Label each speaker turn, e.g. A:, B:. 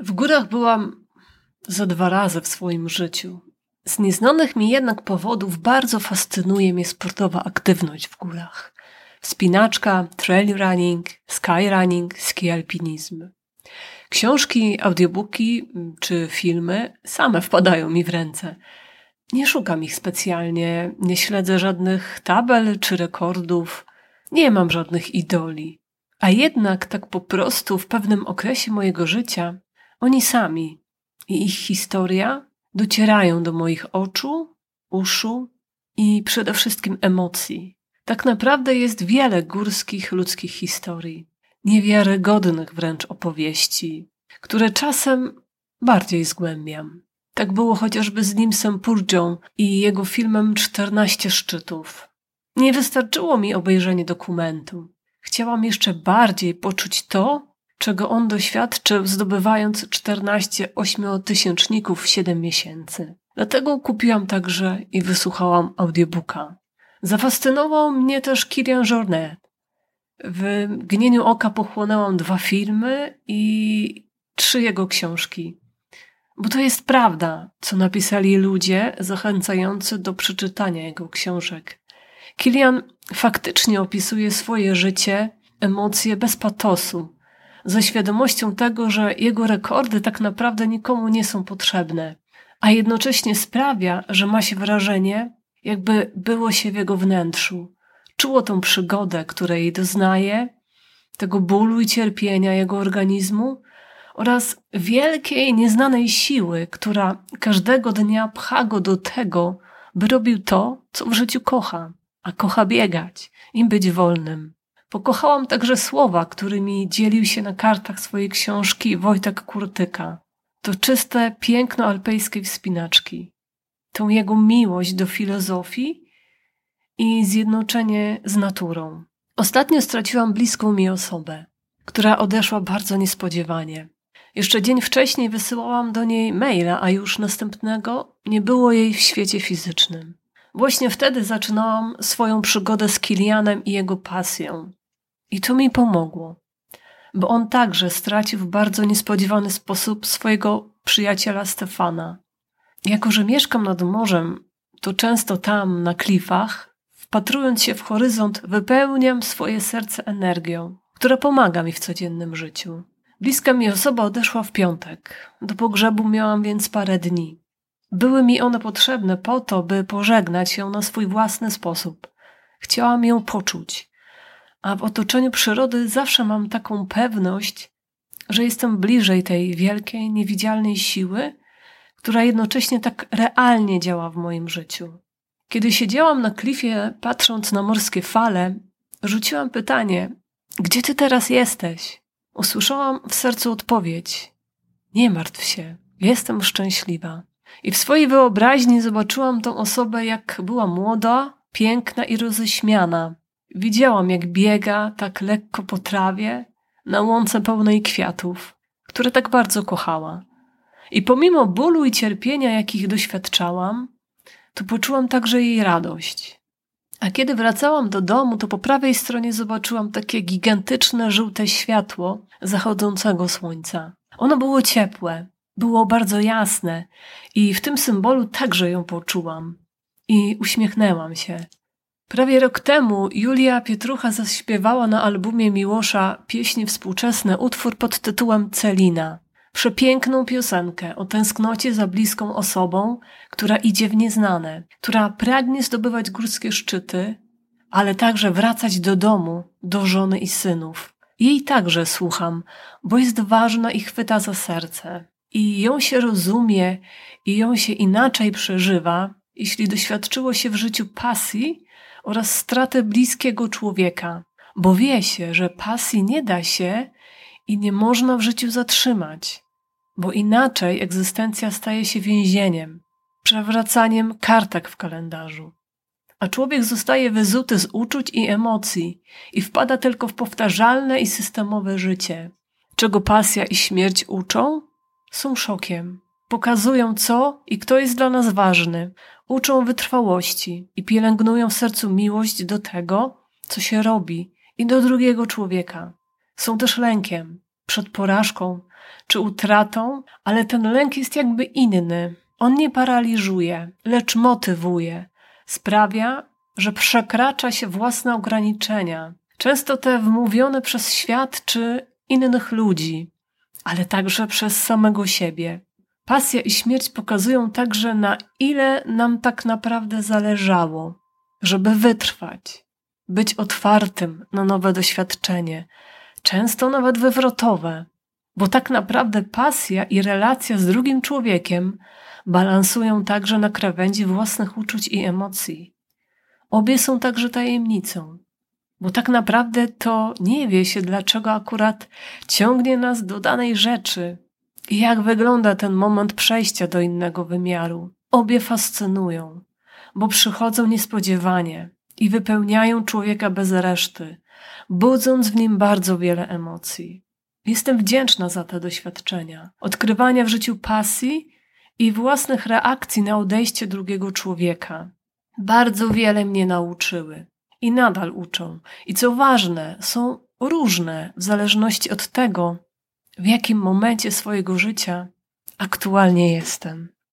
A: W górach byłam za dwa razy w swoim życiu. Z nieznanych mi jednak powodów bardzo fascynuje mnie sportowa aktywność w górach. Wspinaczka, trail running, sky running, ski alpinizm. Książki, audiobooki czy filmy same wpadają mi w ręce. Nie szukam ich specjalnie, nie śledzę żadnych tabel czy rekordów, nie mam żadnych idoli. A jednak tak po prostu w pewnym okresie mojego życia oni sami i ich historia docierają do moich oczu, uszu i przede wszystkim emocji. Tak naprawdę jest wiele górskich ludzkich historii, niewiarygodnych wręcz opowieści, które czasem bardziej zgłębiam. Tak było chociażby z Nimsem Purdzią i jego filmem 14 szczytów. Nie wystarczyło mi obejrzenie dokumentu. Chciałam jeszcze bardziej poczuć to, czego on doświadczył, zdobywając 14 ośmiotysięczników w 7 miesięcy. Dlatego kupiłam także i wysłuchałam audiobooka. Zafascynował mnie też Kilian Jornet. W gnieniu oka pochłonęłam dwa filmy i trzy jego książki. Bo to jest prawda, co napisali ludzie zachęcający do przeczytania jego książek. Kilian faktycznie opisuje swoje życie, emocje bez patosu, ze świadomością tego, że jego rekordy tak naprawdę nikomu nie są potrzebne, a jednocześnie sprawia, że ma się wrażenie, jakby było się w jego wnętrzu. Czuło tą przygodę, której doznaje, tego bólu i cierpienia jego organizmu oraz wielkiej, nieznanej siły, która każdego dnia pcha go do tego, by robił to, co w życiu kocha, a kocha biegać i być wolnym. Pokochałam także słowa, którymi dzielił się na kartach swojej książki Wojtek Kurtyka. To czyste piękno alpejskiej wspinaczki. Tą jego miłość do filozofii i zjednoczenie z naturą. Ostatnio straciłam bliską mi osobę, która odeszła bardzo niespodziewanie. Jeszcze dzień wcześniej wysyłałam do niej maila, a już następnego nie było jej w świecie fizycznym. Właśnie wtedy zaczynałam swoją przygodę z Kilianem i jego pasją. I to mi pomogło, bo on także stracił w bardzo niespodziewany sposób swojego przyjaciela Stefana. Jako, że mieszkam nad morzem, to często tam, na klifach, wpatrując się w horyzont, wypełniam swoje serce energią, która pomaga mi w codziennym życiu. Bliska mi osoba odeszła w piątek. Do pogrzebu miałam więc parę dni. Były mi one potrzebne po to, by pożegnać ją na swój własny sposób. Chciałam ją poczuć, a w otoczeniu przyrody zawsze mam taką pewność, że jestem bliżej tej wielkiej, niewidzialnej siły, która jednocześnie tak realnie działa w moim życiu. Kiedy siedziałam na klifie, patrząc na morskie fale, rzuciłam pytanie: Gdzie ty teraz jesteś? Usłyszałam w sercu odpowiedź: Nie martw się, jestem szczęśliwa. I w swojej wyobraźni zobaczyłam tą osobę, jak była młoda, piękna i roześmiana, Widziałam, jak biega tak lekko po trawie, na łące pełnej kwiatów, które tak bardzo kochała. I pomimo bólu i cierpienia, jakich doświadczałam, to poczułam także jej radość. A kiedy wracałam do domu, to po prawej stronie zobaczyłam takie gigantyczne żółte światło zachodzącego słońca. Ono było ciepłe, było bardzo jasne i w tym symbolu także ją poczułam. I uśmiechnęłam się. Prawie rok temu Julia Pietrucha zaśpiewała na albumie Miłosza pieśni współczesne utwór pod tytułem Celina. Przepiękną piosenkę o tęsknocie za bliską osobą, która idzie w nieznane, która pragnie zdobywać górskie szczyty, ale także wracać do domu, do żony i synów. Jej także słucham, bo jest ważna i chwyta za serce. I ją się rozumie, i ją się inaczej przeżywa, jeśli doświadczyło się w życiu pasji, oraz stratę bliskiego człowieka, bo wie się, że pasji nie da się i nie można w życiu zatrzymać, bo inaczej egzystencja staje się więzieniem, przewracaniem kartek w kalendarzu. A człowiek zostaje wyzuty z uczuć i emocji i wpada tylko w powtarzalne i systemowe życie. Czego pasja i śmierć uczą? Są szokiem. Pokazują, co i kto jest dla nas ważny, uczą wytrwałości i pielęgnują w sercu miłość do tego, co się robi i do drugiego człowieka. Są też lękiem przed porażką czy utratą, ale ten lęk jest jakby inny. On nie paraliżuje, lecz motywuje. Sprawia, że przekracza się własne ograniczenia, często te wmówione przez świat czy innych ludzi, ale także przez samego siebie. Pasja i śmierć pokazują także, na ile nam tak naprawdę zależało, żeby wytrwać, być otwartym na nowe doświadczenie, często nawet wywrotowe, bo tak naprawdę pasja i relacja z drugim człowiekiem balansują także na krawędzi własnych uczuć i emocji. Obie są także tajemnicą, bo tak naprawdę to nie wie się, dlaczego akurat ciągnie nas do danej rzeczy jak wygląda ten moment przejścia do innego wymiaru. Obie fascynują, bo przychodzą niespodziewanie i wypełniają człowieka bez reszty, budząc w nim bardzo wiele emocji. Jestem wdzięczna za te doświadczenia, odkrywania w życiu pasji i własnych reakcji na odejście drugiego człowieka. Bardzo wiele mnie nauczyły i nadal uczą. I co ważne, są różne w zależności od tego, w jakim momencie swojego życia aktualnie jestem.